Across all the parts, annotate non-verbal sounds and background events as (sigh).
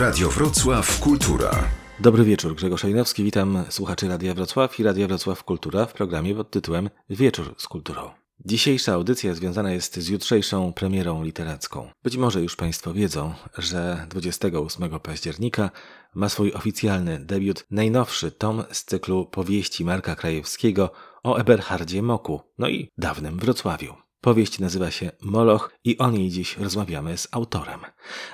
Radio Wrocław Kultura. Dobry wieczór, Grzegorz Szajnowski. Witam słuchaczy Radia Wrocław i Radia Wrocław Kultura w programie pod tytułem Wieczór z kulturą. Dzisiejsza audycja związana jest z jutrzejszą premierą literacką. Być może już Państwo wiedzą, że 28 października ma swój oficjalny debiut najnowszy tom z cyklu powieści Marka Krajewskiego o Eberhardzie Moku, no i dawnym Wrocławiu. Powieść nazywa się Moloch i o niej dziś rozmawiamy z autorem.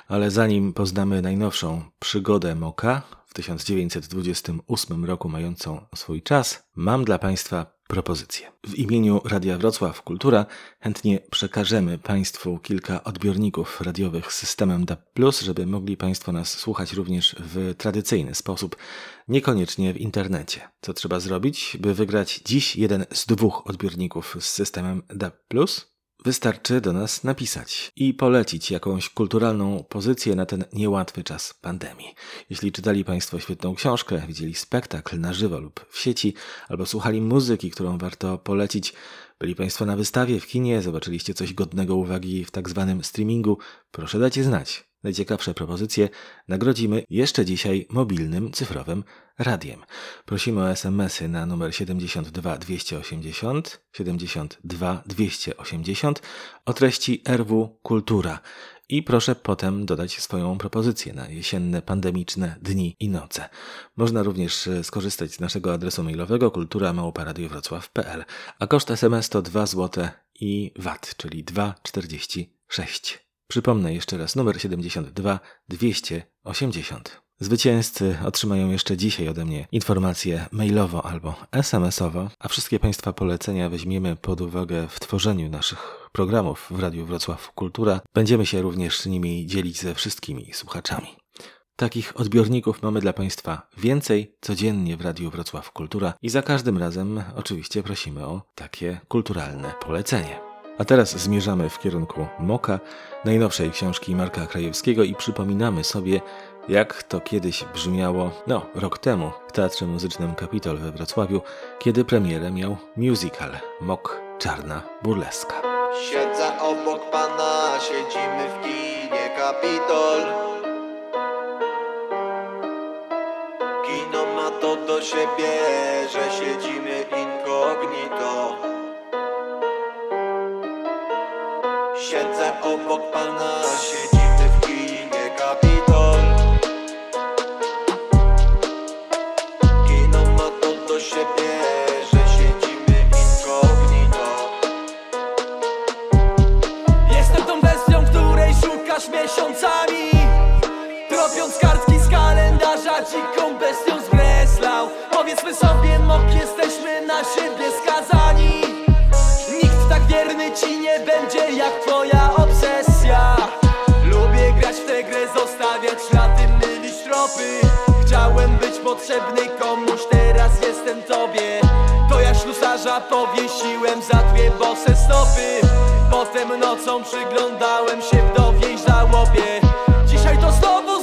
Ale zanim poznamy najnowszą przygodę Moka, w 1928 roku mającą swój czas, mam dla Państwa propozycję. W imieniu Radia Wrocław Kultura chętnie przekażemy Państwu kilka odbiorników radiowych z systemem DAB+, żeby mogli Państwo nas słuchać również w tradycyjny sposób, niekoniecznie w internecie. Co trzeba zrobić, by wygrać dziś jeden z dwóch odbiorników z systemem DAB+? Wystarczy do nas napisać i polecić jakąś kulturalną pozycję na ten niełatwy czas pandemii. Jeśli czytali Państwo świetną książkę, widzieli spektakl na żywo lub w sieci, albo słuchali muzyki, którą warto polecić, byli Państwo na wystawie w kinie, zobaczyliście coś godnego uwagi w tak zwanym streamingu, proszę dajcie znać. Najciekawsze propozycje nagrodzimy jeszcze dzisiaj mobilnym cyfrowym radiem. Prosimy o SMS-y na numer 72 280 72 280 o treści RW Kultura. I proszę potem dodać swoją propozycję na jesienne pandemiczne dni i noce. Można również e, skorzystać z naszego adresu mailowego kultura.małparadiowrocław.pl, a koszt SMS to 2 zł i VAT, czyli 2,46. Przypomnę jeszcze raz numer 72 280. Zwycięzcy otrzymają jeszcze dzisiaj ode mnie informacje mailowo albo SMS-owo, a wszystkie Państwa polecenia weźmiemy pod uwagę w tworzeniu naszych programów w Radiu Wrocław Kultura. Będziemy się również nimi dzielić ze wszystkimi słuchaczami. Takich odbiorników mamy dla Państwa więcej codziennie w Radiu Wrocław Kultura i za każdym razem oczywiście prosimy o takie kulturalne polecenie. A teraz zmierzamy w kierunku Moka, najnowszej książki Marka Krajewskiego i przypominamy sobie, jak to kiedyś brzmiało, no, rok temu w Teatrze Muzycznym Kapitol we Wrocławiu, kiedy premierę miał musical Mok Czarna Burleska. Siedzę obok pana, siedzimy w kinie Kapitol Kino ma to do siebie, że siedzimy incognito Siedzę obok pana, siedzimy w kinie Kapitol. Kino ma to do siebie, że siedzimy incognito Jestem tą bestią, której szukasz miesiącami. Tropiąc kartki z kalendarza Dziką bestią z Breslau. Powiedzmy sobie, mok, jesteśmy na siebie skazani. Nikt tak wierny ci nie będzie jak twoja obsesja. Lubię grać w tę grę, zostawiać ślady, mylić tropy Chciałem być potrzebny komuś, teraz jestem tobie. To ja ślusarza powiesiłem za dwie bose stopy. Potem nocą przyglądałem się wdowiej żałobie. Dzisiaj to znowu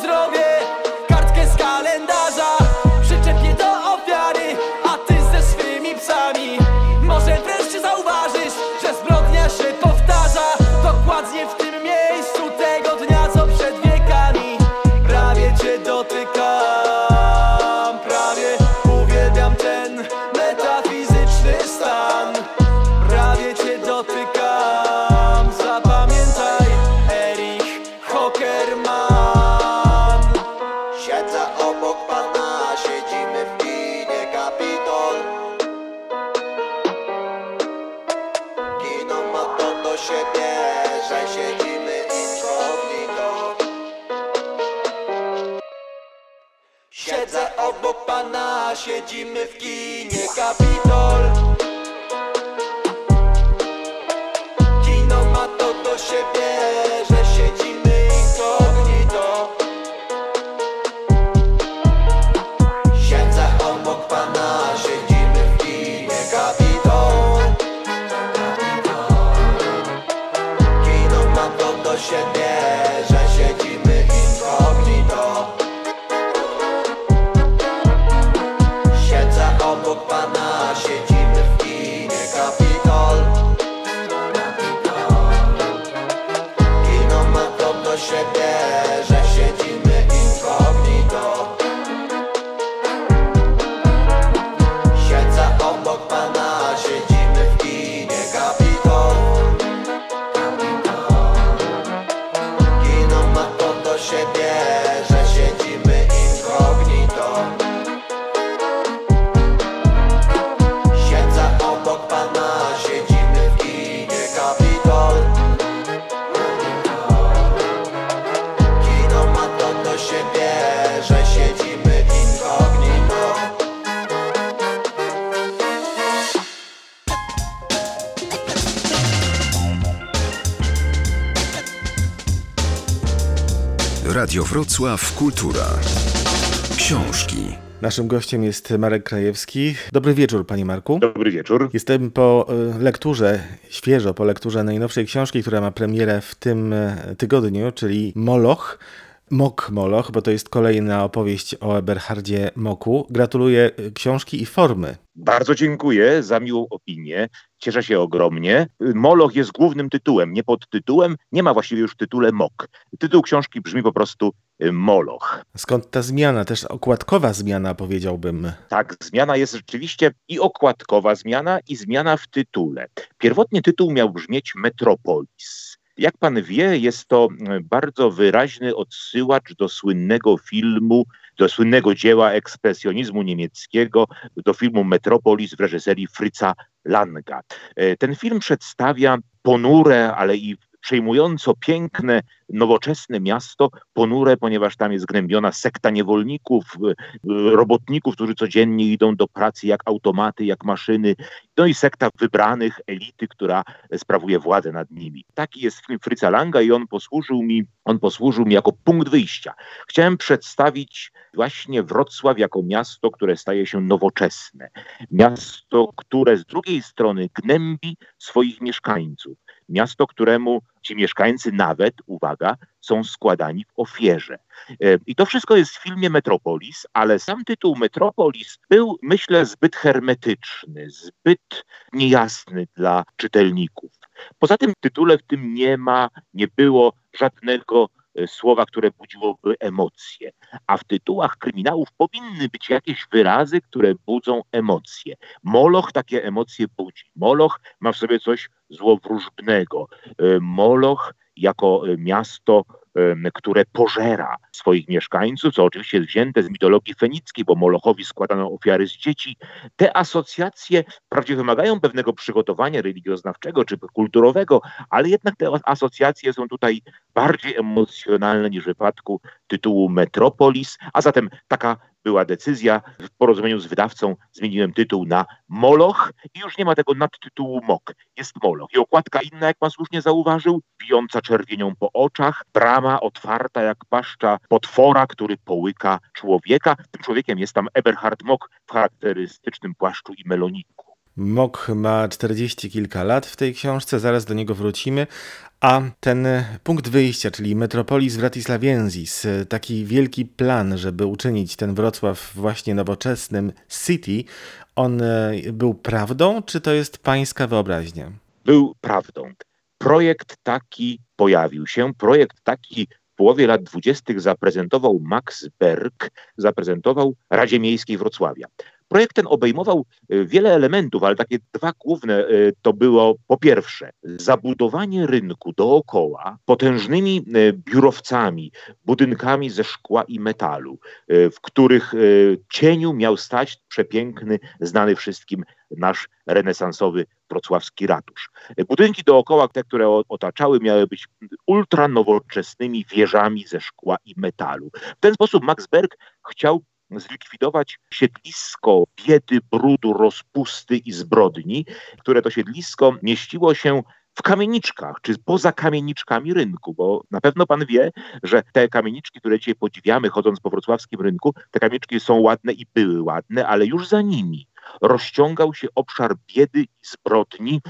Wrocław Kultura. Książki. Naszym gościem jest Marek Krajewski. Dobry wieczór, panie Marku. Dobry wieczór. Jestem po y, lekturze, świeżo po lekturze najnowszej książki, która ma premierę w tym y, tygodniu, czyli Moloch. Mok Moloch, bo to jest kolejna opowieść o Eberhardzie Moku. Gratuluję y, książki i formy. Bardzo dziękuję za miłą opinię. Cieszę się ogromnie. Moloch jest głównym tytułem, nie pod tytułem. Nie ma właściwie już tytule Mok. Tytuł książki brzmi po prostu Moloch. Skąd ta zmiana, też okładkowa zmiana, powiedziałbym. Tak, zmiana jest rzeczywiście i okładkowa zmiana, i zmiana w tytule. Pierwotnie tytuł miał brzmieć Metropolis. Jak pan wie, jest to bardzo wyraźny odsyłacz do słynnego filmu, do słynnego dzieła ekspresjonizmu niemieckiego, do filmu Metropolis w reżyserii Fritza Langa. E, ten film przedstawia ponure, ale i przejmująco piękne, nowoczesne miasto, ponure, ponieważ tam jest gnębiona sekta niewolników, robotników, którzy codziennie idą do pracy jak automaty, jak maszyny, no i sekta wybranych elity, która sprawuje władzę nad nimi. Taki jest film Fritza Langa i on posłużył mi, on posłużył mi jako punkt wyjścia. Chciałem przedstawić właśnie Wrocław jako miasto, które staje się nowoczesne. Miasto, które z drugiej strony gnębi swoich mieszkańców. Miasto, któremu ci mieszkańcy nawet, uwaga, są składani w ofierze. E, I to wszystko jest w filmie Metropolis, ale sam tytuł Metropolis był, myślę, zbyt hermetyczny, zbyt niejasny dla czytelników. Poza tym w tytule w tym nie ma, nie było żadnego e, słowa, które budziłoby emocje. A w tytułach kryminałów powinny być jakieś wyrazy, które budzą emocje. Moloch takie emocje budzi. Moloch ma w sobie coś złowróżbnego. E, Moloch jako e, miasto, które pożera swoich mieszkańców, co oczywiście jest wzięte z mitologii fenickiej, bo Molochowi składano ofiary z dzieci. Te asocjacje wprawdzie wymagają pewnego przygotowania religioznawczego czy kulturowego, ale jednak te asocjacje są tutaj bardziej emocjonalne niż w wypadku tytułu Metropolis, a zatem taka była decyzja. W porozumieniu z wydawcą zmieniłem tytuł na Moloch i już nie ma tego nadtytułu Mok. Jest Moloch. I okładka inna, jak pan słusznie zauważył, bijąca czerwienią po oczach, brama otwarta jak paszcza potwora, który połyka człowieka. Tym człowiekiem jest tam Eberhard Mok w charakterystycznym płaszczu i meloniku. Mok ma 40 kilka lat w tej książce, zaraz do niego wrócimy, a ten punkt wyjścia, czyli Metropolis Wratislaviensis, taki wielki plan, żeby uczynić ten Wrocław właśnie nowoczesnym city, on e, był prawdą, czy to jest pańska wyobraźnia? Był prawdą. Projekt taki pojawił się, projekt taki w połowie lat dwudziestych zaprezentował Max Berg, zaprezentował Radzie Miejskiej Wrocławia. Projekt ten obejmował e, wiele elementów, ale takie dwa główne e, to było po pierwsze zabudowanie rynku dookoła potężnymi e, biurowcami, budynkami ze szkła i metalu, w których cieniu miał stać przepiękny, znany wszystkim nasz renesansowy wrocławski ratusz. Budynki dookoła, te, które otaczały, miały być ultranowoczesnymi wieżami ze szkła i metalu. W ten sposób Max Berg chciał zlikwidować siedlisko biedy, brudu, rozpusty i zbrodni, które to siedlisko mieściło się w kamieniczkach, czy poza kamieniczkami rynku, bo na pewno pan wie, że te kamieniczki, które dzisiaj podziwiamy chodząc po wrocławskim rynku, te kamieniczki są ładne i były ładne, ale już za nimi rozciągał się obszar biedy i zbrodni,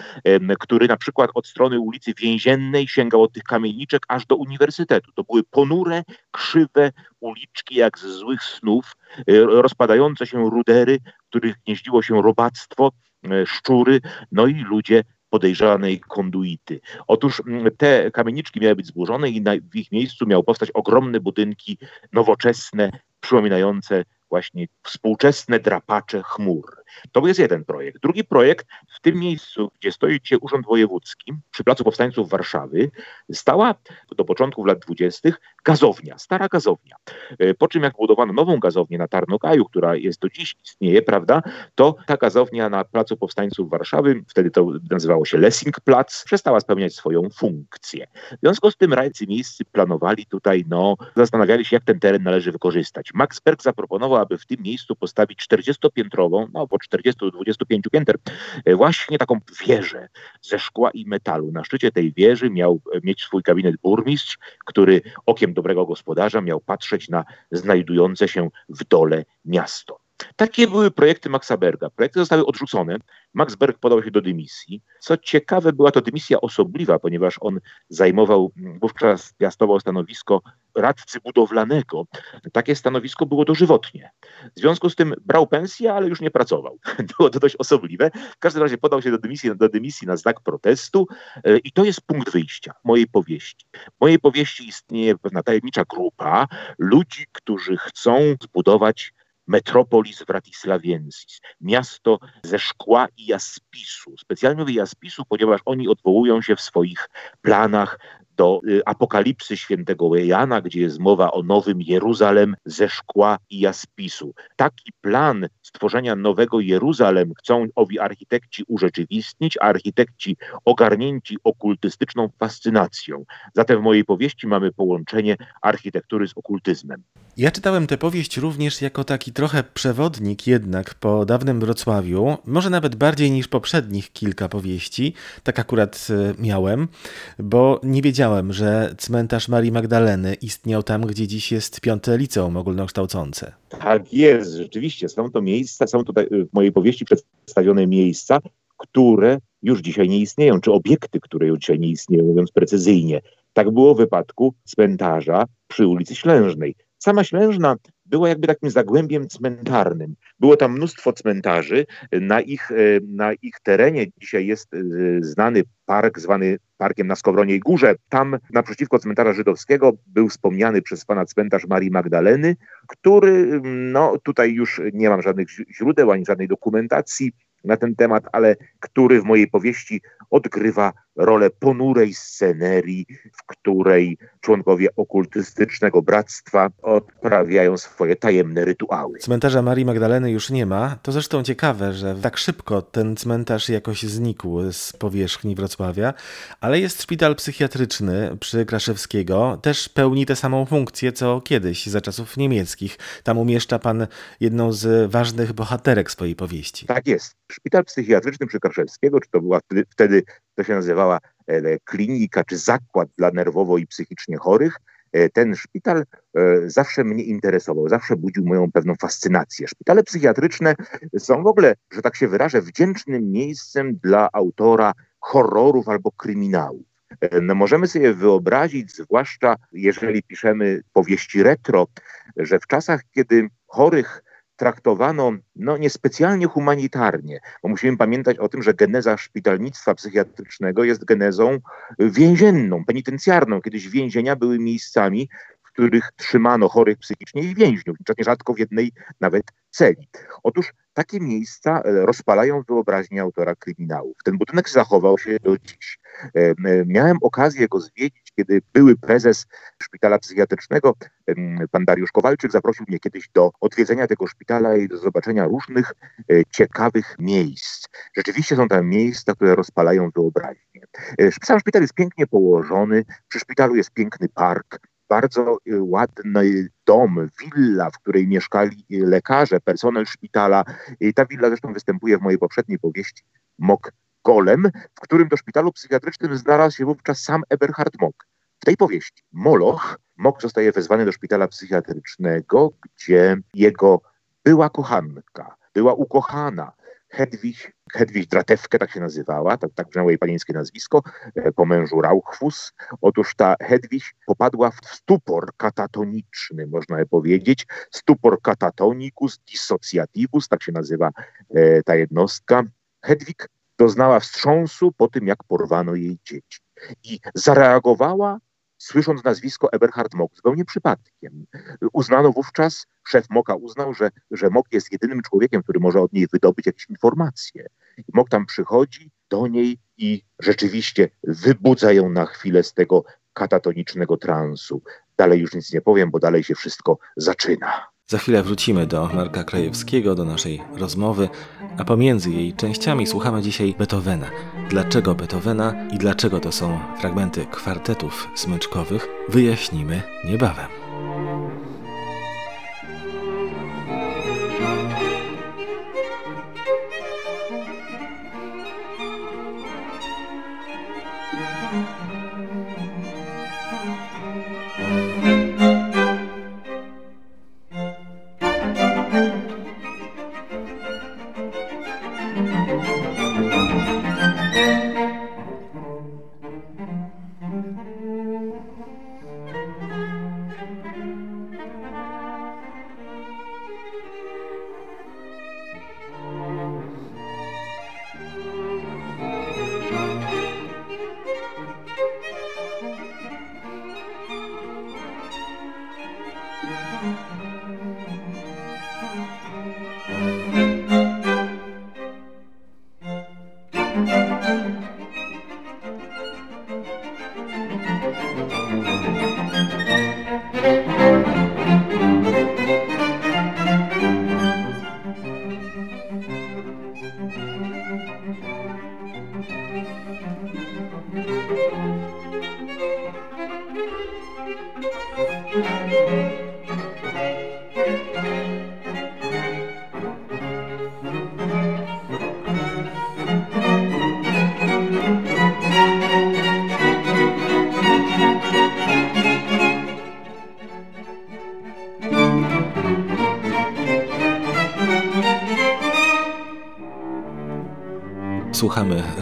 który na przykład od strony ulicy Więziennej sięgał od tych kamieniczek aż do uniwersytetu. To były ponure, krzywe uliczki jak z złych snów, e, rozpadające się rudery, w których gnieździło się robactwo, e, szczury, no i ludzie podejrzanej konduity. Otóż te kamieniczki miały być zburzone i na, w ich miejscu miały powstać ogromne budynki nowoczesne, przypominające właśnie współczesne drapacze chmur. To jest jeden projekt. Drugi projekt, w tym miejscu, gdzie stoi dzisiaj Urząd Wojewódzki, przy Placu Powstańców Warszawy, stała do początku lat 20. gazownia, stara gazownia. E, po czym jak budowano nową gazownię na Tarnogaju, która jest do dziś istnieje, prawda, to ta gazownia na Placu Powstańców Warszawy, wtedy to nazywało się Lessing Plac, przestała spełniać swoją funkcję. W związku z tym rajcy miejscy planowali tutaj, no, zastanawiali się, jak ten teren należy wykorzystać. max berg zaproponował, aby w tym miejscu postawić 40-piętrową, no, po 40-25 pięter, e, właśnie taką wieżę ze szkła i metalu. Na szczycie tej wieży miał e, mieć swój kabinet burmistrz, który okiem dobrego gospodarza miał patrzeć na znajdujące się w dole miasto. Takie były projekty Maxa Berga. Projekty zostały odrzucone. Max Berg podał się do dymisji. Co ciekawe, była to dymisja osobliwa, ponieważ on zajmował, wówczas piastował stanowisko radcy budowlanego. Takie stanowisko było dożywotnie. W związku z tym brał pensję, ale już nie pracował. (laughs) Było to dość osobliwe. W każdym razie podał się do dymisji, do dymisji na znak protestu e, i to jest punkt wyjścia mojej powieści. W mojej powieści istnieje pewna tajemnicza grupa ludzi, którzy chcą zbudować Metropolis Wratislaviensis, miasto ze szkła i jaspisu. Specjalnie mówię jaspisu, ponieważ oni odwołują się w swoich planach do y, Apokalipsy świętego Jana, gdzie jest mowa o nowym Jeruzalem ze szkła i jaspisu. Taki plan stworzenia nowego Jeruzalem chcą owi architekci urzeczywistnić, a architekci ogarnięci okultystyczną fascynacją. Zatem w mojej powieści mamy połączenie architektury z okultyzmem. Ja czytałem tę powieść również jako taki trochę przewodnik jednak po dawnym Wrocławiu, może nawet bardziej niż poprzednich kilka powieści, tak akurat e, miałem, bo nie wiedziałem, że cmentarz Marii Magdaleny istniał tam, gdzie dziś jest piąte liceum ogólnokształcące. Tak jest, rzeczywiście, są to miejsca, są tutaj w mojej powieści przedstawione miejsca, które już dzisiaj nie istnieją, czy obiekty, które już dzisiaj nie istnieją, mówiąc precyzyjnie. Tak było w wypadku cmentarza przy ulicy Ślężnej. Sama Ślężna była jakby takim zagłębiem cmentarnym. Było tam mnóstwo cmentarzy. Na ich, e, na ich terenie dzisiaj jest e, znany park zwany Parkiem na Skowroniej Górze. Tam naprzeciwko cmentarza żydowskiego był wspomniany przez pana cmentarz Marii Magdaleny, który, no tutaj już nie mam żadnych źródeł ani żadnej dokumentacji na ten temat, ale który w mojej powieści odgrywa rolę ponurej scenerii, w której członkowie okultystycznego bractwa odprawiają swoje tajemne rytuały. Cmentarza Marii Magdaleny już nie ma. To zresztą ciekawe, że tak szybko ten cmentarz jakoś znikł z powierzchni Wrocławia, ale jest szpital psychiatryczny przy Kraszewskiego. Też pełni tę samą funkcję, co kiedyś, za czasów niemieckich. Tam umieszcza pan jedną z ważnych bohaterek swojej powieści. Tak jest. Szpital psychiatryczny przy Kraszewskiego, czy to była wtedy, wtedy to się nazywała e, klinika czy zakład dla nerwowo i psychicznie chorych. E, ten szpital e, zawsze mnie interesował, zawsze budził moją pewną fascynację. Szpitale psychiatryczne są w ogóle, że tak się wyrażę, wdzięcznym miejscem dla autora horrorów albo kryminałów. No możemy sobie wyobrazić, zwłaszcza jeżeli piszemy powieści retro, że w czasach, kiedy chorych traktowano no, niespecjalnie humanitarnie, bo musimy pamiętać o tym, że geneza szpitalnictwa psychiatrycznego jest genezą więzienną, penitencjarną. Kiedyś więzienia były miejscami, w których trzymano chorych psychicznie i więźniów, nierzadko w jednej nawet celi. Otóż takie miejsca e, rozpalają wyobraźnię autora kryminałów. Ten budynek zachował się do dziś. E, e, miałem okazję go zwiedzić, kiedy były prezes szpitala psychiatrycznego, pan Dariusz Kowalczyk, zaprosił mnie kiedyś do odwiedzenia tego szpitala i do zobaczenia różnych ciekawych miejsc. Rzeczywiście są tam miejsca, które rozpalają wyobraźnię. Sam szpital jest pięknie położony, przy szpitalu jest piękny park, bardzo ładny dom, willa, w której mieszkali lekarze, personel szpitala. Ta willa zresztą występuje w mojej poprzedniej powieści Mok Golem, w którym do szpitalu psychiatrycznym znalazł się wówczas sam Eberhard Mok. W tej powieści Moloch, Mok zostaje wezwany do szpitala psychiatrycznego, gdzie jego była kochanka, była ukochana, Hedwig, Hedwig Dratewkę, tak się nazywała, tak, tak brzmiało jej panieńskie nazwisko, e, po mężu Rauchfus. Otóż ta Hedwig popadła w stupor katatoniczny, można by powiedzieć, stupor katatonicus dissociativus, tak się nazywa e, ta jednostka. Hedwig doznała wstrząsu po tym, jak porwano jej dzieci. I zareagowała słysząc nazwisko Eberhard Mock zupełnie przypadkiem. Uznano wówczas, szef Moka uznał, że, że Mock jest jedynym człowiekiem, który może od niej wydobyć jakieś informacje. Mock tam przychodzi do niej i rzeczywiście wybudza ją na chwilę z tego katatonicznego transu. Dalej już nic nie powiem, bo dalej się wszystko zaczyna. Za chwilę wrócimy do Marka Krajewskiego, do naszej rozmowy, a pomiędzy jej częściami słuchamy dzisiaj Beethovena. Dlaczego Beethovena i dlaczego to są fragmenty kwartetów smyczkowych, wyjaśnimy niebawem.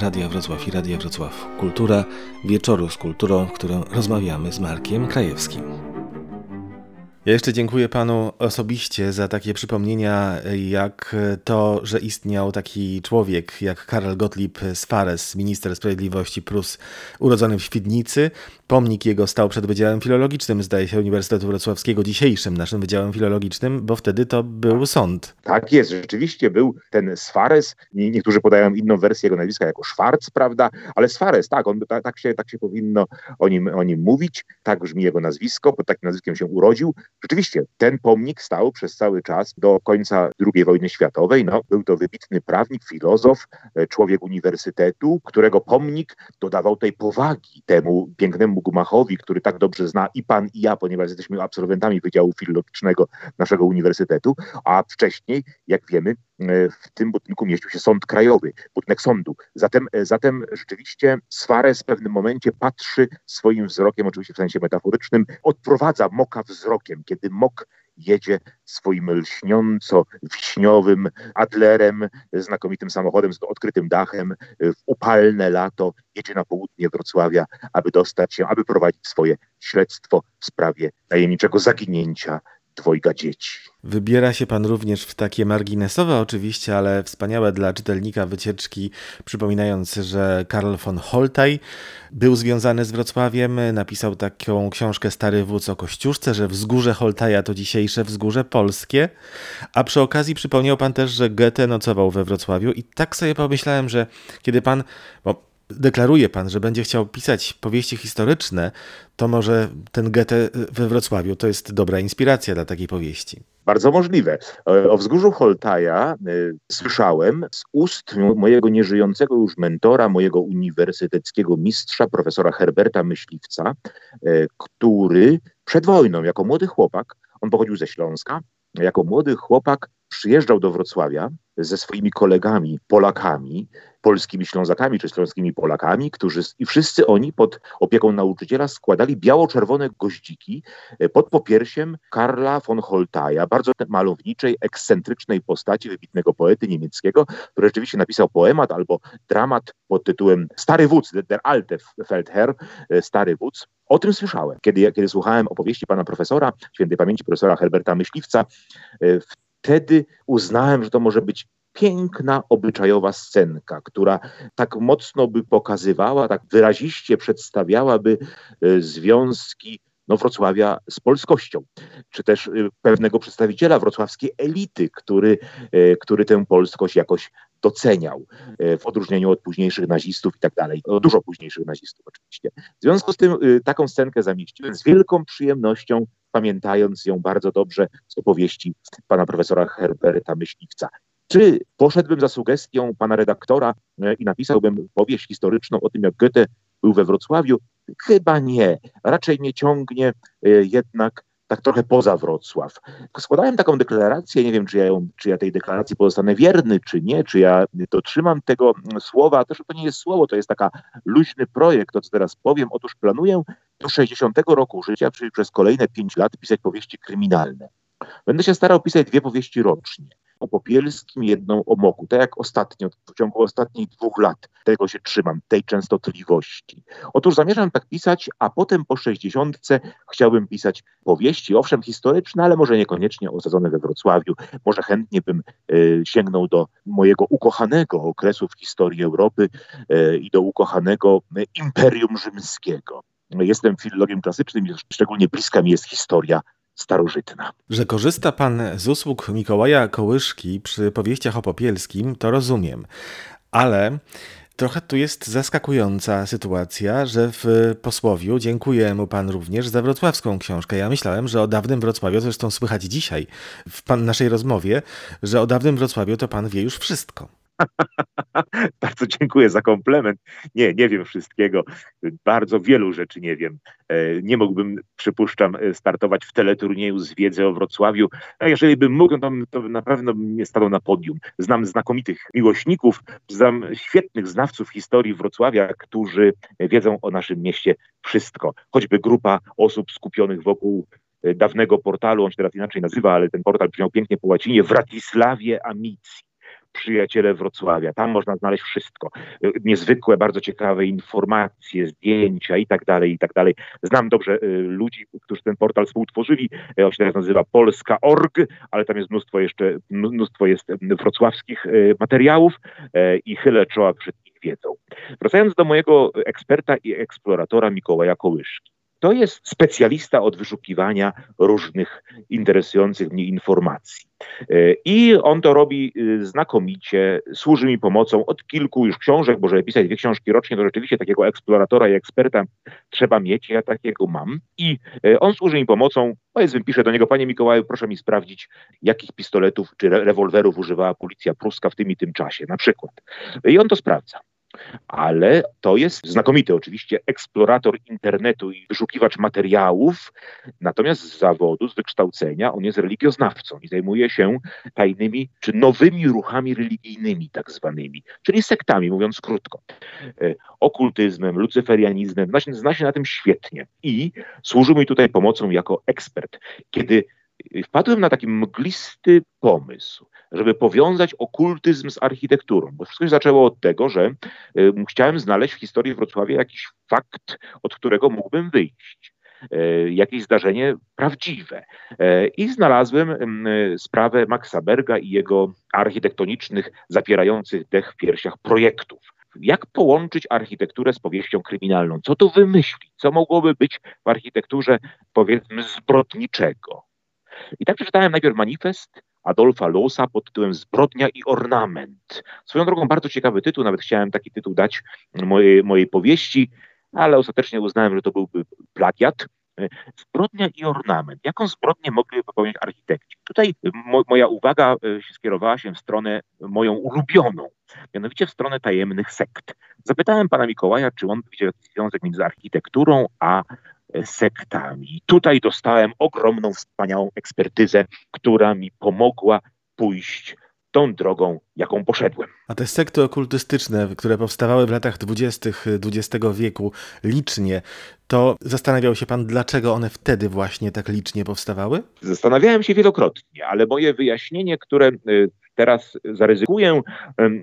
Radia Wrocław i Radia Wrocław Kultura, wieczoru z kulturą, w którym rozmawiamy z Markiem Krajewskim. Ja jeszcze dziękuję panu osobiście za takie przypomnienia, jak to, że istniał taki człowiek jak Karl Gottlieb Sfares, minister sprawiedliwości Prus, urodzony w Świdnicy. Pomnik jego stał przed Wydziałem Filologicznym, zdaje się, Uniwersytetu Wrocławskiego, dzisiejszym naszym Wydziałem Filologicznym, bo wtedy to był sąd. Tak jest, rzeczywiście był ten Sfares. Niektórzy podają inną wersję jego nazwiska jako Schwarz, prawda? Ale Sfares, tak, on, tak, tak, się, tak się powinno o nim, o nim mówić. Tak brzmi jego nazwisko, pod takim nazwiskiem się urodził. Rzeczywiście, ten pomnik stał przez cały czas do końca II wojny światowej. No, był to wybitny prawnik, filozof, e, człowiek uniwersytetu, którego pomnik dodawał tej powagi temu pięknemu Gumachowi, który tak dobrze zna i pan, i ja, ponieważ jesteśmy absolwentami Wydziału Filologicznego naszego uniwersytetu, a wcześniej, jak wiemy, e, w tym budynku mieścił się Sąd Krajowy, budynek sądu. Zatem, e, zatem rzeczywiście Swares w pewnym momencie patrzy swoim wzrokiem, oczywiście w sensie metaforycznym, odprowadza moka wzrokiem, kiedy mok jedzie swoim lśniąco wiśniowym Adlerem, znakomitym samochodem z odkrytym dachem w upalne lato, jedzie na południe Wrocławia, aby dostać się, aby prowadzić swoje śledztwo w sprawie tajemniczego zaginięcia dwojga dzieci. Wybiera się pan również w takie marginesowe oczywiście, ale wspaniałe dla czytelnika wycieczki, przypominając, że Karl von Holtaj był związany z Wrocławiem, napisał taką książkę Stary Wódz o Kościuszce, że wzgórze Holtaja to dzisiejsze wzgórze polskie, a przy okazji przypomniał pan też, że Goethe nocował we Wrocławiu i tak sobie pomyślałem, że kiedy pan, bo deklaruje pan, że będzie chciał pisać powieści historyczne, to może ten Goethe we Wrocławiu to jest dobra inspiracja dla takiej powieści. Bardzo możliwe. O wzgórzu Holtaja y, słyszałem z ust mojego nieżyjącego już mentora, mojego uniwersyteckiego mistrza, profesora Herberta Myśliwca, y, który przed wojną, jako młody chłopak, on pochodził ze Śląska, jako młody chłopak przyjeżdżał do Wrocławia ze swoimi kolegami Polakami, polskimi Ślązakami czy śląskimi Polakami, którzy i wszyscy oni pod opieką nauczyciela składali biało-czerwone goździki e, pod popiersiem Karla von Holtaja, bardzo malowniczej, ekscentrycznej postaci wybitnego poety niemieckiego, który rzeczywiście napisał poemat albo dramat pod tytułem Stary Wódz, Der alte Feldherr, e, Stary Wódz. O tym słyszałem, kiedy, kiedy słuchałem opowieści pana profesora, świętej pamięci profesora Herberta Myśliwca. E, wtedy uznałem, że to może być piękna, obyczajowa scenka, która tak mocno by pokazywała, tak wyraziście przedstawiałaby e, związki no, Wrocławia z polskością, czy też e, pewnego przedstawiciela wrocławskiej elity, który, e, który tę polskość jakoś doceniał, w odróżnieniu od późniejszych nazistów i tak dalej, dużo późniejszych nazistów oczywiście. W związku z tym taką scenkę zamieściłem z wielką przyjemnością, pamiętając ją bardzo dobrze z opowieści pana profesora Herberta Myśliwca. Czy poszedłbym za sugestią pana redaktora e, i napisałbym powieść historyczną o tym, jak Goethe był we Wrocławiu? Chyba nie. Raczej mnie ciągnie e, jednak tak trochę poza Wrocław. Składałem taką deklarację, nie wiem, czy ja, ją, czy ja tej deklaracji pozostanę wierny, czy nie, czy ja dotrzymam tego słowa. Też to nie jest słowo, to jest taka luźny projekt, to co teraz powiem. Otóż planuję do 60 roku życia, czyli przez kolejne 5 lat pisać powieści kryminalne. Będę się starał pisać dwie powieści rocznie o Popielskim, jedną o Moku. Tak jak ostatnio, w ciągu ostatnich dwóch lat tego się trzymam, tej częstotliwości. Otóż zamierzam tak pisać, a potem po sześćdziesiątce chciałbym pisać powieści, owszem historyczne, ale może niekoniecznie osadzone we Wrocławiu. Może chętnie bym y, sięgnął do mojego ukochanego okresu w historii Europy y, i do ukochanego y, Imperium Rzymskiego. Jestem filologiem klasycznym szczególnie bliska mi jest historia starożytna. Że korzysta pan z usług Mikołaja Kołyszki przy powieściach o Popielskim, to rozumiem. Ale trochę tu jest zaskakująca sytuacja, że w posłowiu dziękuję mu pan również za wrocławską książkę. Ja myślałem, że o dawnym Wrocławiu, zresztą słychać dzisiaj w pan, naszej rozmowie, że o dawnym Wrocławiu to pan wie już wszystko. (laughs) Bardzo dziękuję za komplement. Nie, nie wiem wszystkiego. Bardzo wielu rzeczy nie wiem. E, nie mógłbym, przypuszczam, e, startować w teleturnieju z wiedzy o Wrocławiu. A jeżeli bym mógł, to, to na pewno bym nie stanął na podium. Znam znakomitych miłośników, znam świetnych znawców historii Wrocławia, którzy wiedzą o naszym mieście wszystko. Choćby grupa osób skupionych wokół e, dawnego portalu, on się teraz inaczej nazywa, ale ten portal brzmiał pięknie po łacinie, Wratisławie Amici przyjaciele Wrocławia. Tam można znaleźć wszystko. Niezwykłe, bardzo ciekawe informacje, zdjęcia i tak dalej, i tak dalej. Znam dobrze y, ludzi, którzy ten portal współtworzyli. E, on się teraz nazywa Polska.org, ale tam jest mnóstwo jeszcze, mnóstwo jest wrocławskich y, materiałów i chylę czoła przed ich wiedzą. Wracając do mojego eksperta i eksploratora Mikołaja Kołyszki. To jest specjalista od wyszukiwania różnych interesujących mnie informacji. E, I on to robi y, znakomicie, służy mi pomocą od kilku już książek, bo żeby pisać dwie książki rocznie, to rzeczywiście takiego eksploratora i eksperta trzeba mieć, ja takiego mam. I e, on służy mi pomocą, powiedzmy, piszę do niego, panie Mikołaju, proszę mi sprawdzić, jakich pistoletów czy rewolwerów używała policja pruska w tym i tym czasie, na przykład. I on to sprawdza ale to jest znakomity oczywiście eksplorator internetu i wyszukiwacz materiałów, natomiast z zawodu, z wykształcenia on jest religioznawcą i zajmuje się tajnymi czy nowymi ruchami religijnymi tak zwanymi, czyli sektami, mówiąc krótko. E, okultyzmem, lucyferianizmem, zna się, na tym świetnie i służył mi tutaj pomocą jako ekspert. Kiedy wpadłem na taki mglisty pomysł, żeby powiązać okultyzm z architekturą, bo wszystko się zaczęło od tego, że y, chciałem znaleźć w historii Wrocławia jakiś fakt, od którego mógłbym wyjść y, jakieś zdarzenie prawdziwe. Y, I znalazłem sprawę Maxa Berga i jego architektonicznych, zapierających dech w piersiach projektów. Jak połączyć architekturę z powieścią kryminalną? Co to wymyślić? Co mogłoby być w architekturze, powiedzmy, zbrodniczego? I tak przeczytałem najpierw manifest, Adolfa Losa pod tytułem Zbrodnia i ornament. Swoją drogą bardzo ciekawy tytuł, nawet chciałem taki tytuł dać mojej, mojej powieści, ale ostatecznie uznałem, że to byłby plagiat. Zbrodnia i ornament. Jaką zbrodnię mogli popełnić architekci? Tutaj mo moja uwaga e, skierowała się w stronę moją ulubioną, mianowicie w stronę tajemnych sekt. Zapytałem pana Mikołaja, czy on widział jakiś związek między architekturą a sektami. Tutaj dostałem ogromną, wspaniałą ekspertyzę, która mi pomogła pójść tą drogą, jaką poszedłem. A te sekty okultystyczne, które powstawały w latach dwudziestych XX wieku licznie, to zastanawiał się pan, dlaczego one wtedy właśnie tak licznie powstawały? Zastanawiałem się wielokrotnie, ale moje wyjaśnienie, które y, teraz zaryzykuję,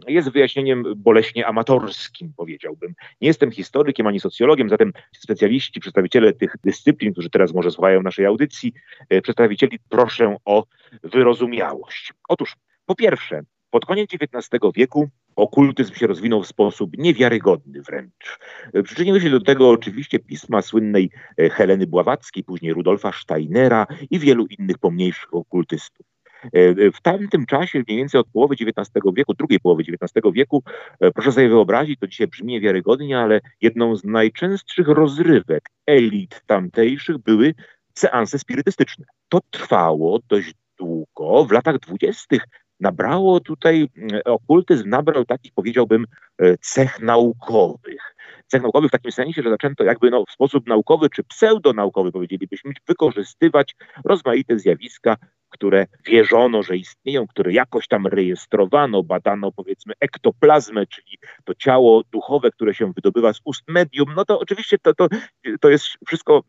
jest wyjaśnieniem boleśnie amatorskim, powiedziałbym. Nie jestem historykiem ani socjologiem, zatem specjaliści, przedstawiciele tych dyscyplin, którzy teraz może słuchają naszej audycji, e, przedstawicieli proszę o wyrozumiałość. Otóż, po pierwsze, pod koniec XIX wieku okultyzm się rozwinął w sposób niewiarygodny wręcz. Przyczyniły się do tego oczywiście pisma słynnej e, Heleny Bławackiej, później Rudolfa Steinera i wielu innych pomniejszych okultystów. E, e, w tamtym czasie, mniej więcej od połowy XIX wieku, drugiej połowy XIX wieku, e, proszę sobie wyobrazić, to dzisiaj brzmi niewiarygodnie, ale jedną z najczęstszych rozrywek elit tamtejszych były seanse spirytystyczne. To trwało dość długo. W latach dwudziestych nabrało tutaj, okultyzm nabrał takich, powiedziałbym, cech naukowych. Cech naukowych w takim sensie, że zaczęto jakby no, w sposób naukowy czy pseudonaukowy, powiedzielibyśmy, wykorzystywać rozmaite zjawiska które wierzono, że istnieją, które jakoś tam rejestrowano, badano powiedzmy ektoplazmę, czyli to ciało duchowe, które się wydobywa z ust medium, no to oczywiście to, to, to jest wszystko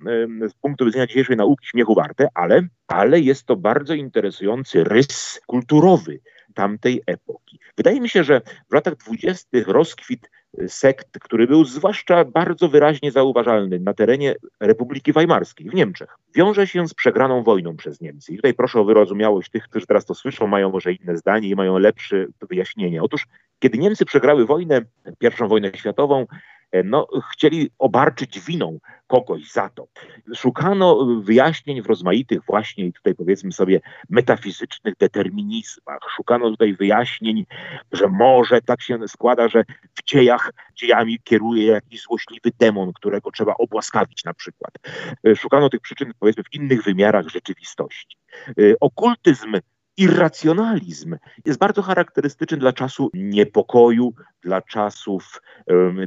z punktu widzenia dzisiejszej nauki śmiechu warte, ale, ale jest to bardzo interesujący rys kulturowy tamtej epoki. Wydaje mi się, że w latach dwudziestych rozkwit sekt, który był zwłaszcza bardzo wyraźnie zauważalny na terenie Republiki Weimarskiej w Niemczech, wiąże się z przegraną wojną przez Niemcy. I tutaj proszę o wyrozumiałość tych, którzy teraz to słyszą, mają może inne zdanie i mają lepsze wyjaśnienie. Otóż, kiedy Niemcy przegrały wojnę, pierwszą wojnę światową, no, chcieli obarczyć winą kogoś za to. Szukano wyjaśnień w rozmaitych właśnie, tutaj powiedzmy sobie, metafizycznych determinizmach. Szukano tutaj wyjaśnień, że może tak się składa, że w dziejach dziejami kieruje jakiś złośliwy demon, którego trzeba obłaskawić na przykład. E, szukano tych przyczyn powiedzmy w innych wymiarach rzeczywistości. E, okultyzm irracjonalizm jest bardzo charakterystyczny dla czasu niepokoju, dla czasów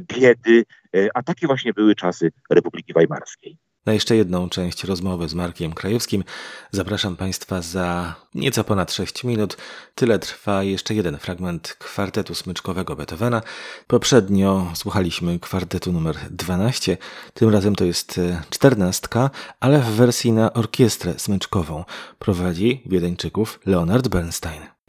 biedy, e, a takie właśnie były czasy Republiki Weimarskiej. Na jeszcze jedną część rozmowy z Markiem Krajewskim zapraszam Państwa za nieco ponad 6 minut. Tyle trwa jeszcze jeden fragment kwartetu smyczkowego Beethovena. Poprzednio słuchaliśmy kwartetu numer 12, tym razem to jest e, czternastka, ale w wersji na orkiestrę smyczkową. Prowadzi Wiedeńczyków Leonard Bernstein.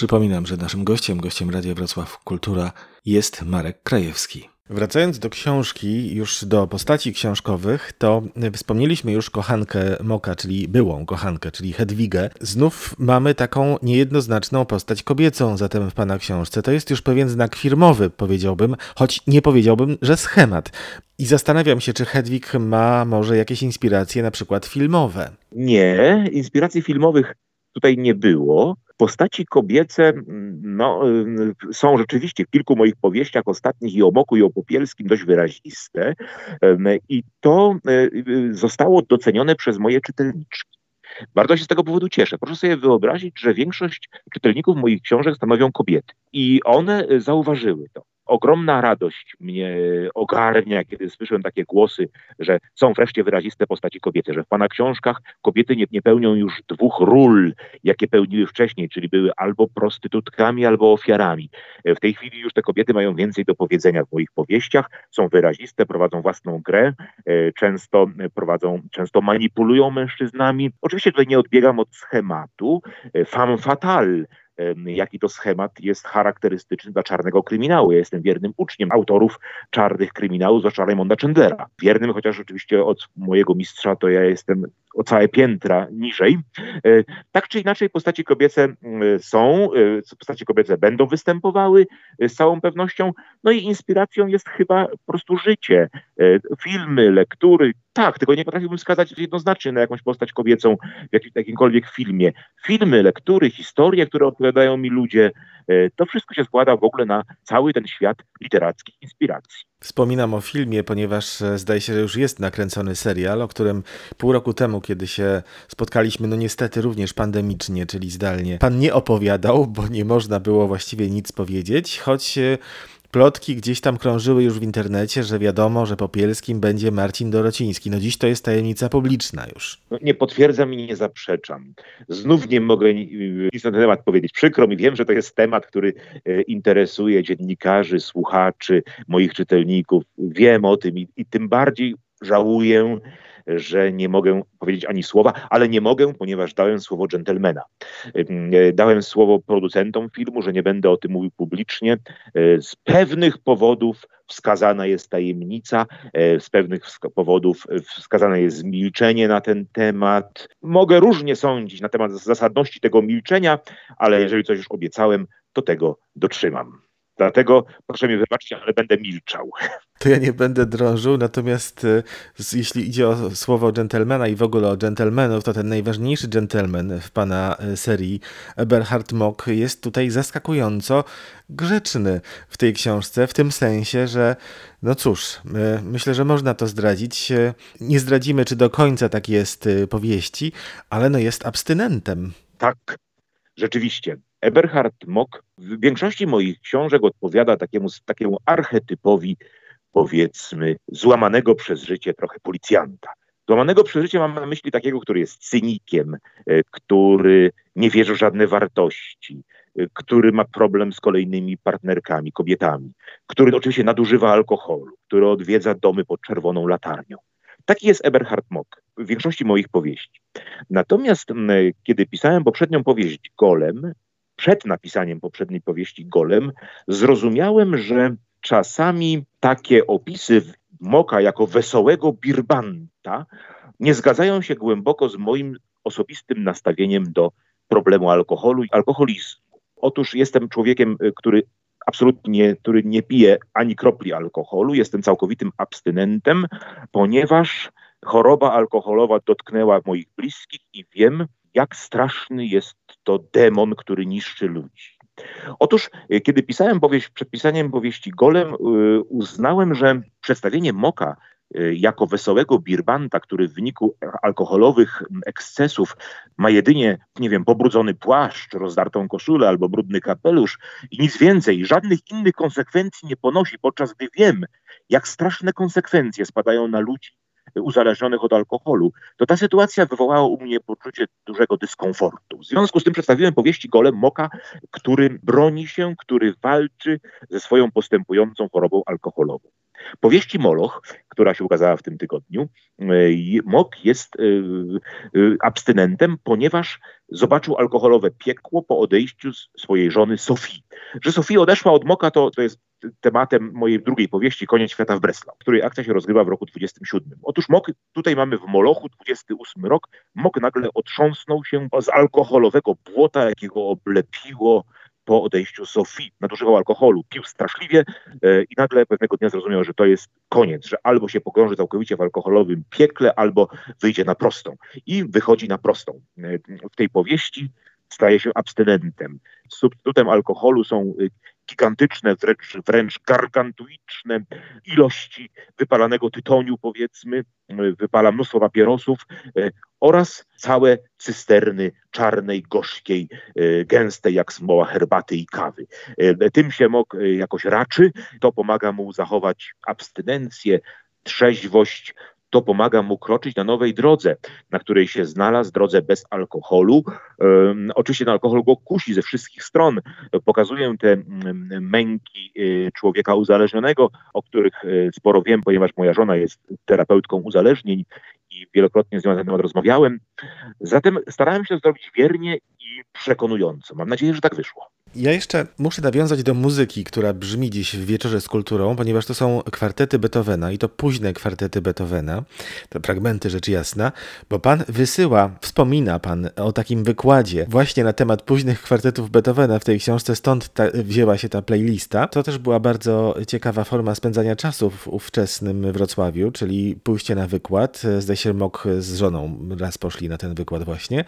Przypominam, że naszym gościem, gościem Radia Wrocław Kultura jest Marek Krajewski. Wracając do książki, już do postaci książkowych, to wspomnieliśmy już kochankę Moka, czyli byłą kochankę, czyli Hedwigę. Znów mamy taką niejednoznaczną postać kobiecą zatem w pana książce. To jest już pewien znak firmowy, powiedziałbym, choć nie powiedziałbym, że schemat. I zastanawiam się, czy Hedwig ma może jakieś inspiracje, na przykład filmowe. Nie, inspiracji filmowych tutaj nie było. Postaci kobiece mm, no, y, są rzeczywiście w kilku moich powieściach ostatnich i o Moku i o Popielskim dość wyraziste i to y, y, zostało docenione przez moje czytelniczki. Bardzo się z tego powodu cieszę. Proszę sobie wyobrazić, że większość czytelników moich książek stanowią kobiety i one zauważyły to ogromna radość mnie ogarnia, kiedy słyszę takie głosy, że są wreszcie wyraziste postaci kobiety, że w Pana książkach kobiety nie, nie pełnią już dwóch ról, jakie pełniły wcześniej, czyli były albo prostytutkami, albo ofiarami. W tej chwili już te kobiety mają więcej do powiedzenia w moich powieściach, są wyraziste, prowadzą własną grę, e, często prowadzą, często manipulują mężczyznami. Oczywiście tutaj nie odbiegam od schematu. E, femme fatale jaki to schemat jest charakterystyczny dla czarnego kryminału. Ja jestem wiernym uczniem autorów czarnych kryminałów, zwłaszcza Raymonda Chandlera. Wiernym, chociaż oczywiście od mojego mistrza to ja jestem o całe piętra niżej. E, tak czy inaczej postaci kobiece są, e, postaci kobiece będą występowały e, z całą pewnością, no i inspiracją jest chyba po prostu życie. Filmy, lektury, tak, tylko nie potrafiłbym wskazać jednoznacznie na jakąś postać kobiecą w jakimkolwiek filmie. Filmy, lektury, historie, które opowiadają mi ludzie, to wszystko się składa w ogóle na cały ten świat literackich inspiracji. Wspominam o filmie, ponieważ e, zdaje się, że już jest nakręcony serial, o którym pół roku temu, kiedy się spotkaliśmy, no niestety również pandemicznie, czyli zdalnie, pan nie opowiadał, bo nie można było właściwie nic powiedzieć, choć e, Plotki gdzieś tam krążyły już w internecie, że wiadomo, że Popielskim będzie Marcin Dorociński. No dziś to jest tajemnica publiczna już. No, nie potwierdzam i nie zaprzeczam. Znów nie mogę nic na ten temat powiedzieć. Przykro mi, wiem, że to jest temat, który e, interesuje dziennikarzy, słuchaczy, moich czytelników. Wiem o tym i, i tym bardziej żałuję, że nie mogę powiedzieć ani słowa, ale nie mogę, ponieważ dałem słowo dżentelmena. E, dałem słowo producentom filmu, że nie będę o tym mówił publicznie. E, z pewnych powodów wskazana jest tajemnica, e, z pewnych powodów wskazane jest milczenie na ten temat. Mogę różnie sądzić na temat zasadności tego milczenia, ale jeżeli coś już obiecałem, to tego dotrzymam. Dlatego proszę mi wybaczyć, ale będę milczał. To ja nie będę drążył, natomiast e, jeśli idzie o słowo dżentelmena i w ogóle o dżentelmenów, to ten najważniejszy dżentelmen w pana e, serii, Eberhard Mock, jest tutaj zaskakująco grzeczny w tej książce, w tym sensie, że no cóż, myślę, że można to zdradzić. Nie zdradzimy, czy do końca tak jest powieści, ale no jest abstynentem. Tak, rzeczywiście. Eberhard Mock w większości moich książek odpowiada takiemu, takiemu archetypowi, powiedzmy, złamanego przez życie trochę policjanta. Złamanego przez życie mam na myśli takiego, który jest cynikiem, e, który nie wierzy w żadne wartości, e, który ma problem z kolejnymi partnerkami, kobietami, który oczywiście nadużywa alkoholu, który odwiedza domy pod czerwoną latarnią. Taki jest Eberhard Mock w większości moich powieści. Natomiast kiedy pisałem poprzednią powieść Golem, przed napisaniem poprzedniej powieści Golem, zrozumiałem, że czasami takie opisy Moka jako wesołego birbanta nie zgadzają się głęboko z moim osobistym nastawieniem do problemu alkoholu i alkoholizmu. Otóż jestem człowiekiem, y, który absolutnie, który nie pije ani kropli alkoholu, jestem całkowitym abstynentem, ponieważ choroba alkoholowa dotknęła moich bliskich i wiem, jak straszny jest to demon, który niszczy ludzi. Otóż, e, kiedy pisałem powieść, przed pisaniem powieści Golem, e, uznałem, że przedstawienie Moka e, jako wesołego birbanta, który w wyniku alkoholowych ekscesów ma jedynie, nie wiem, pobrudzony płaszcz, rozdartą koszulę albo brudny kapelusz i nic więcej, żadnych innych konsekwencji nie ponosi, podczas gdy wiem, jak straszne konsekwencje spadają na ludzi uzależnionych od alkoholu, to ta sytuacja wywołała u mnie poczucie dużego dyskomfortu. W związku z tym przedstawiłem powieści Golem Moka, który broni się, który walczy ze swoją postępującą chorobą alkoholową. Powieści Moloch, która się ukazała w tym tygodniu, Mok jest abstynentem, ponieważ zobaczył alkoholowe piekło po odejściu swojej żony Sofii. Że Sofia odeszła od Moka, to, to jest tematem mojej drugiej powieści Koniec świata w Breslau, której akcja się rozgrywa w roku 27. Otóż Mok, tutaj mamy w Molochu 28 rok, Mok nagle otrząsnął się z alkoholowego błota, jakiego oblepiło po odejściu Sofii. Nadużywał alkoholu, pił straszliwie e, i nagle pewnego dnia zrozumiał, że to jest koniec, że albo się pogrąży całkowicie w alkoholowym piekle, albo wyjdzie na prostą. I wychodzi na prostą. E, w tej powieści staje się abstynentem. Substytutem alkoholu są y, gigantyczne, wręcz, wręcz gargantuiczne ilości wypalanego tytoniu, powiedzmy, wypala mnóstwo papierosów e, oraz całe cysterny czarnej, gorzkiej, e, gęstej jak smoła herbaty i kawy. E, tym się mok jakoś raczy, to pomaga mu zachować abstynencję, trzeźwość, to pomaga mu kroczyć na nowej drodze, na której się znalazł, drodze bez alkoholu. Oczywiście ten alkohol go kusi ze wszystkich stron. Pokazuję te męki y, człowieka uzależnionego, o których y, sporo wiem, ponieważ moja żona jest terapeutką uzależnień i wielokrotnie z nią na ten temat rozmawiałem. Zatem starałem się to zrobić wiernie i przekonująco. Mam nadzieję, że tak wyszło. Ja jeszcze muszę nawiązać do muzyki, która brzmi dziś w wieczorze z kulturą, ponieważ to są kwartety Beethovena i to późne kwartety Beethovena, to fragmenty rzecz jasna, bo pan wysyła, wspomina pan o takim wykładzie właśnie na temat późnych kwartetów Beethovena w tej książce, stąd ta, wzięła się ta playlista. To też była bardzo ciekawa forma spędzania czasu w ówczesnym Wrocławiu, czyli pójście na wykład. Zdaje się, Mok z żoną raz poszli na ten wykład właśnie.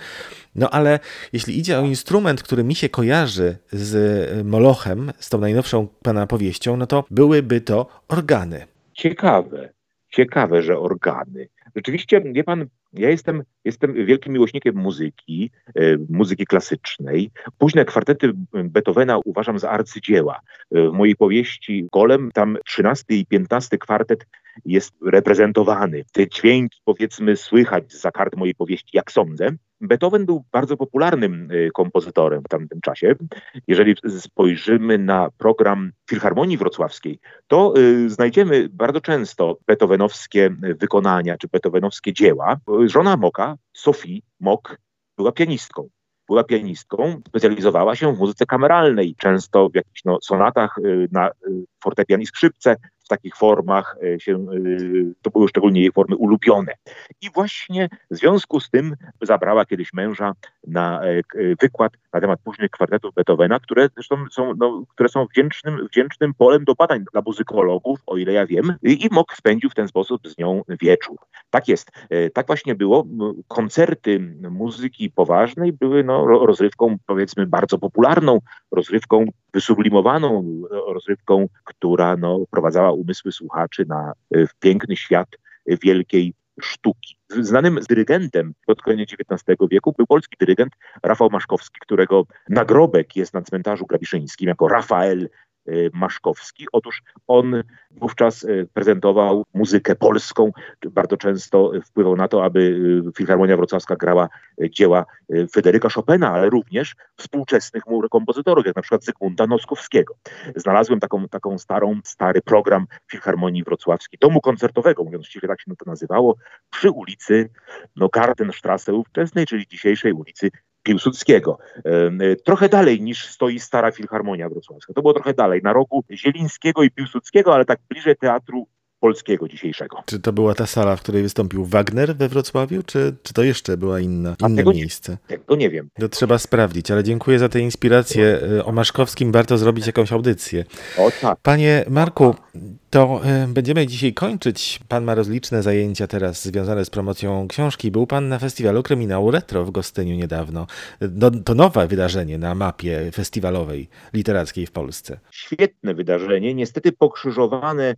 No ale jeśli idzie o instrument, który mi się kojarzy z Molochem, z tą najnowszą pana powieścią, no to byłyby to organy. Ciekawe, ciekawe, że organy. Rzeczywiście, wie pan, ja jestem, jestem wielkim miłośnikiem muzyki, e, muzyki klasycznej. Późne kwartety Beethovena uważam za arcydzieła. E, w mojej powieści Golem tam 13 i 15 kwartet jest reprezentowany. Te dźwięki, powiedzmy, słychać za kart mojej powieści, jak sądzę. Beethoven był bardzo popularnym y, kompozytorem w tamtym czasie. Jeżeli spojrzymy na program Filharmonii Wrocławskiej, to y, znajdziemy bardzo często beethovenowskie wykonania czy beethovenowskie dzieła. Żona Moka, Sophie Mok, była pianistką była pianistką, specjalizowała się w muzyce kameralnej, często w jakichś no, sonatach y, na fortepian i skrzypce, takich formach e, się, e, to były szczególnie jej formy ulubione. I właśnie w związku z tym zabrała kiedyś męża na e, wykład na temat późnych kwartetów Beethovena, które zresztą są, no, które są wdzięcznym, wdzięcznym polem do badań dla muzykologów, o ile ja wiem, i, Mok spędził w ten sposób z nią wieczór. Tak jest. Tak właśnie było. Koncerty muzyki poważnej były no, rozrywką, powiedzmy, bardzo popularną, rozrywką wysublimowaną, rozrywką, która no, wprowadzała umysły słuchaczy na e, piękny świat wielkiej sztuki. Znanym dyrygentem pod koniec XIX wieku był polski dyrygent Rafał Maszkowski, którego nagrobek jest na cmentarzu grabiszyńskim jako Rafael Maszkowski. Otóż on wówczas y, prezentował muzykę polską, bardzo często wpływał na to, aby y, Filharmonia Wrocławska grała dzieła Fryderyka Chopina, ale również współczesnych mu kompozytorów, jak na przykład Zygmunta Noskowskiego. Znalazłem taką, taką starą, stary program Filharmonii Wrocławskiej, domu koncertowego, mówiąc ściśle tak się to nazywało, przy ulicy no, Gartenstrasse ówczesnej, czyli dzisiejszej ulicy Piłsudskiego. E, trochę dalej niż stoi stara Filharmonia Wrocławska. To było trochę dalej, na rogu Zielińskiego i Piłsudskiego, ale tak bliżej teatru polskiego dzisiejszego. Czy to była ta sala, w której wystąpił Wagner we Wrocławiu, czy, czy to jeszcze była inna, inne tego miejsce? Nie, tego nie wiem. To trzeba sprawdzić, ale dziękuję za tę inspirację. E, o Maszkowskim warto zrobić jakąś audycję. O tak. Panie Marku, to y, będziemy dzisiaj kończyć. Pan ma rozliczne zajęcia teraz związane z promocją książki. Był pan na festiwalu Kryminału Retro w Gostyniu niedawno. No, to nowe wydarzenie na mapie festiwalowej literackiej w Polsce. Świetne wydarzenie, niestety pokrzyżowane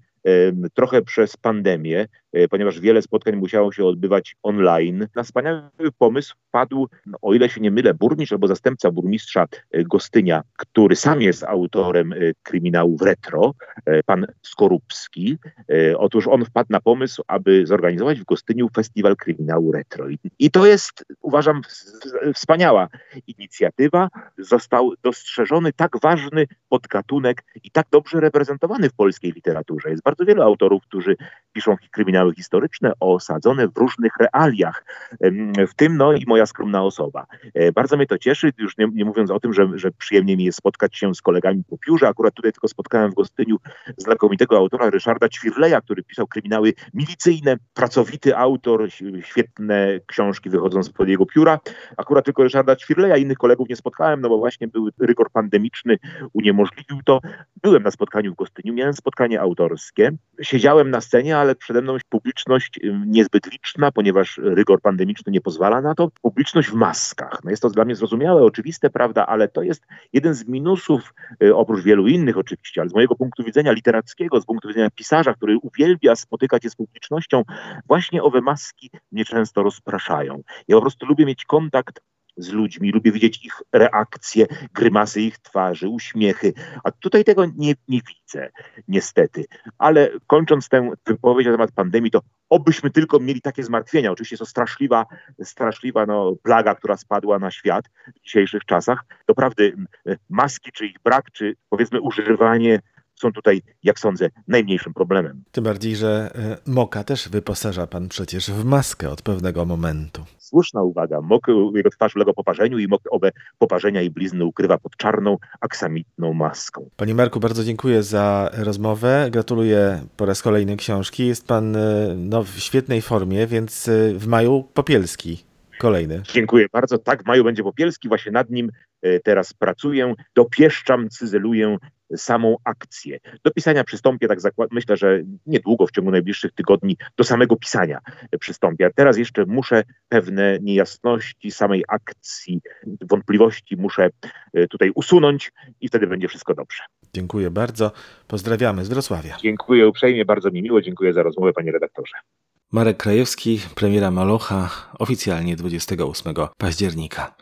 trochę przez pandemię. e, ponieważ wiele spotkań musiało się odbywać online. Na wspaniały pomysł wpadł, no, o ile się nie mylę, burmistrz albo zastępca burmistrza e, Gostynia, który sam jest autorem e, kryminałów retro, pan Skorupski. Otóż on wpadł na pomysł, aby zorganizować w Gostyniu festiwal kryminału retro. I to jest, uważam, wspaniała inicjatywa. Został dostrzeżony tak ważny podgatunek i tak dobrze reprezentowany w polskiej literaturze. Jest bardzo wielu autorów, którzy piszą kryminały historyczne osadzone w różnych realiach, w tym no i moja skromna osoba. E, bardzo mnie to cieszy, już nie, nie mówiąc o tym, że, że przyjemnie mi jest spotkać się z kolegami po piórze. Akurat tutaj tylko spotkałem w Gostyniu znakomitego autora Ryszarda Ćwirleja, który pisał kryminały milicyjne, pracowity autor, świetne książki wychodzą spod jego pióra. Akurat tylko Ryszarda Ćwirleja, innych kolegów nie spotkałem, no bo właśnie był rygor pandemiczny, uniemożliwił to. Byłem na spotkaniu w Gostyniu, miałem spotkanie autorskie, siedziałem na scenie, ale przede mną publiczność niezbyt liczna, ponieważ rygor pandemiczny nie pozwala na to. Publiczność w maskach. No jest to dla mnie zrozumiałe, oczywiste, prawda, ale to jest jeden z minusów, y, oprócz wielu innych oczywiście, ale z mojego punktu widzenia literackiego, z punktu widzenia pisarza, który uwielbia spotykać się z publicznością, właśnie owe maski mnie często rozpraszają. Ja po prostu lubię mieć kontakt z ludźmi, lubię widzieć ich reakcje, grymasy ich twarzy, uśmiechy, a tutaj tego nie, nie widzę, niestety. Ale kończąc tę wypowiedź na temat pandemii, to obyśmy tylko mieli takie zmartwienia. Oczywiście jest to straszliwa, straszliwa no, plaga, która spadła na świat w dzisiejszych czasach. Doprawdy maski, czy ich brak, czy powiedzmy używanie są tutaj, jak sądzę, najmniejszym problemem. Tym bardziej, że e, Moka też wyposaża pan przecież w maskę od pewnego momentu. Słuszna uwaga. Mok, jego twarz ulega poparzeniu i Mok owe poparzenia i blizny ukrywa pod czarną, aksamitną maską. Panie Marku, bardzo dziękuję za rozmowę. Gratuluję po raz kolejny książki. Jest pan e, no, w świetnej formie, więc e, w maju Popielski. Kolejny. Dziękuję bardzo. Tak, w maju będzie Popielski. Właśnie nad nim teraz pracuję. Dopieszczam, cyzeluję samą akcję. Do pisania przystąpię, tak zakład, myślę, że niedługo, w ciągu najbliższych tygodni, do samego pisania przystąpię. A teraz jeszcze muszę pewne niejasności samej akcji, wątpliwości muszę e, tutaj usunąć i wtedy będzie wszystko dobrze. Dziękuję bardzo. Pozdrawiamy z Wrocławia. Dziękuję uprzejmie, bardzo mi miło. Dziękuję za rozmowę, panie redaktorze. Marek Krajewski, premiera Malocha, oficjalnie 28 października.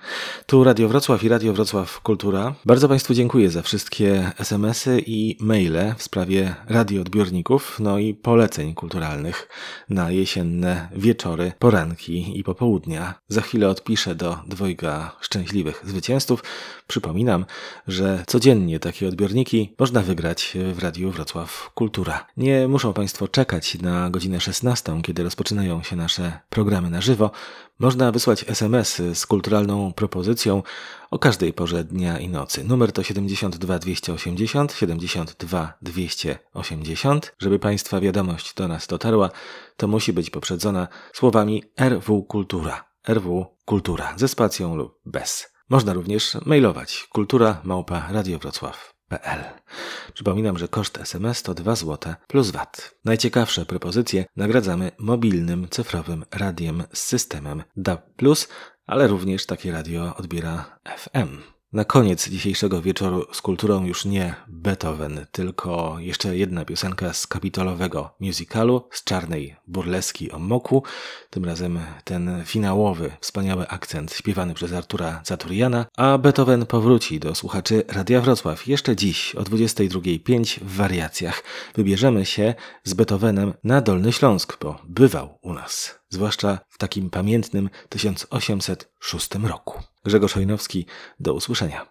Tu Radio Wrocław i Radio Wrocław Kultura. Bardzo Państwu dziękuję za wszystkie SMS-y i maile w sprawie radioodbiorników, no i poleceń kulturalnych na jesienne wieczory, poranki i popołudnia. Za chwilę odpiszę do dwojga szczęśliwych zwycięzców. Przypominam, że codziennie takie odbiorniki można wygrać w Radiu Wrocław Kultura. Nie muszą Państwo czekać na godzinę 16, kiedy rozpoczynają się nasze programy na żywo. Można wysłać SMS z kulturalną propozycją o każdej porze dnia i nocy. Numer to 72 280 72 280. Żeby Państwa wiadomość do nas dotarła, to musi być poprzedzona słowami RW Kultura. RW Kultura ze spacją lub bez. Można również mailować kultura małpa radiowrocław.pl. Przypominam, że koszt SMS to 2 zł plus VAT. Najciekawsze propozycje nagradzamy mobilnym cyfrowym radiem z systemem DAB+, ale również takie radio odbiera FM. Na koniec dzisiejszego wieczoru z kulturą już nie Beethoven, tylko jeszcze jedna piosenka z kapitolowego musicalu, z czarnej burleski o moku. Tym razem ten finałowy, wspaniały akcent śpiewany przez Artura Zaturiana, a Beethoven powróci do słuchaczy Radia Wrocław jeszcze dziś o 22.05 w wariacjach. Wybierzemy się z Beethovenem na Dolny Śląsk, bo bywał u nas, zwłaszcza w takim pamiętnym 1806 roku. Grzegorz Hojnowski, do usłyszenia.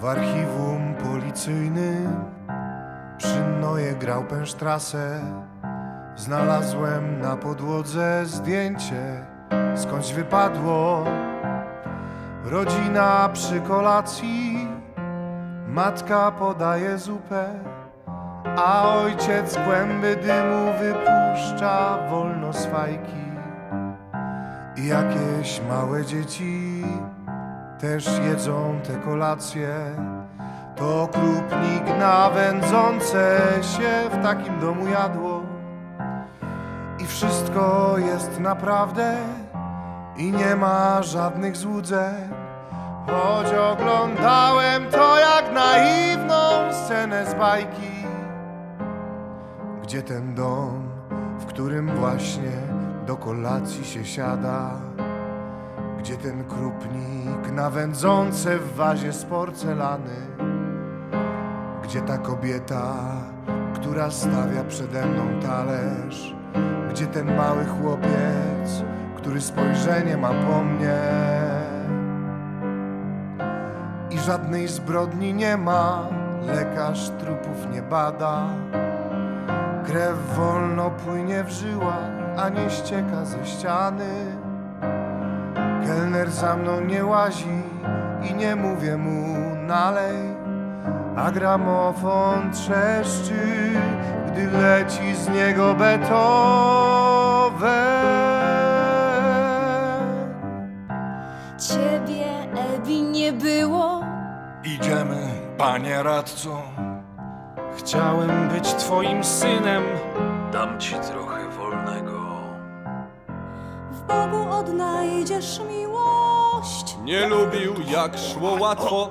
W archiwum policyjnym przy Noje grał pęsztrasę. Znalazłem na podłodze zdjęcie, skądś wypadło Rodzina przy kolacji, matka podaje zupę, a ojciec głęby dymu wypuszcza wolno swajki. I jakieś małe dzieci też jedzą te kolacje. To krupnik na wędzące się w takim domu jadło. I wszystko jest naprawdę i nie ma żadnych złudzeń. Choć oglądałem to jak naiwną scenę z bajki, gdzie ten dom, w którym właśnie do kolacji się siada, gdzie ten krupnik na wędzące w wazie z porcelany, gdzie ta kobieta, która stawia przede mną talerz, gdzie ten mały chłopiec, który spojrzenie ma po mnie. I żadnej zbrodni nie ma, lekarz trupów nie bada. Krew wolno płynie w żyłach, a nie ścieka ze ściany. Kelner za mną nie łazi i nie mówię mu nalej, a gramofon trzeszczy, gdy leci z niego Beethoven. Nie było. Idziemy, panie radco. Chciałem być twoim synem. Dam ci trochę wolnego. W Bogu odnajdziesz miłość. Nie lubił jak szło łatwo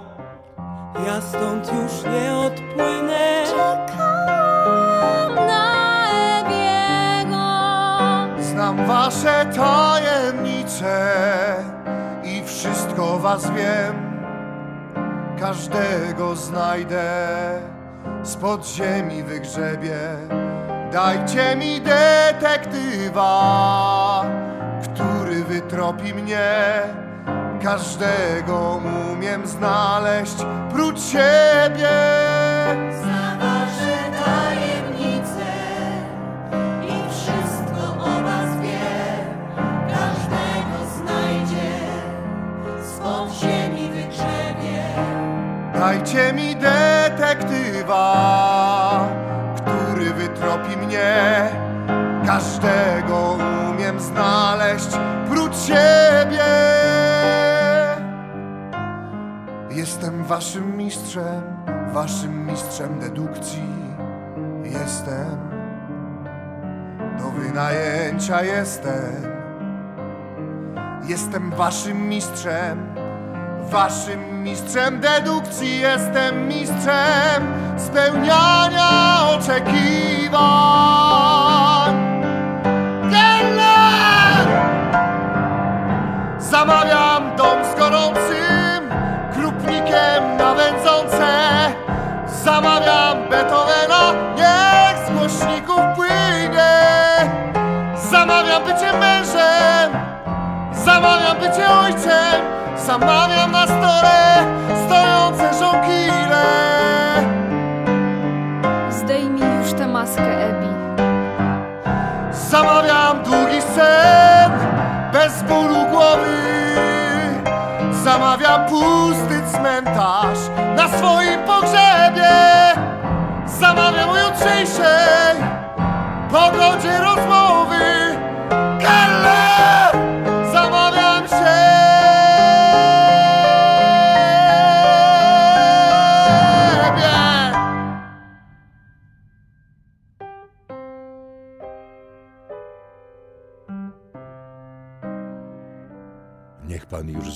Ja stąd już nie odpłynę Czekam na Ebiego. Znam wasze tajemnice wszystko was wiem. Każdego znajdę, spod ziemi wygrzebie. Dajcie mi detektywa, który wytropi mnie. Każdego umiem znaleźć, prócz siebie. Dajcie mi detektywa, który wytropi mnie. Każdego umiem znaleźć, prócz siebie. Jestem waszym mistrzem, waszym mistrzem dedukcji. Jestem do wynajęcia jestem. Jestem waszym mistrzem, waszym mistrzem dedukcji. Jestem mistrzem spełniania oczekiwań. Keller! Zamawiam dom z gorącym krupnikiem na wędzące. Zamawiam Beethovena, niech z głośników płynie. Zamawiam bycie mężem, zamawiam bycie ojcem. Zamawiam na stole stojące żonkile. Zdejmij już tę maskę, Ebi. Zamawiam długi sen bez bólu głowy. Zamawiam pusty cmentarz na swoim pogrzebie. Zamawiam o jutrzejszej pogodzie rozmowy.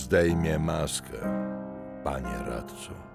Zdejmie maskę, panie radco.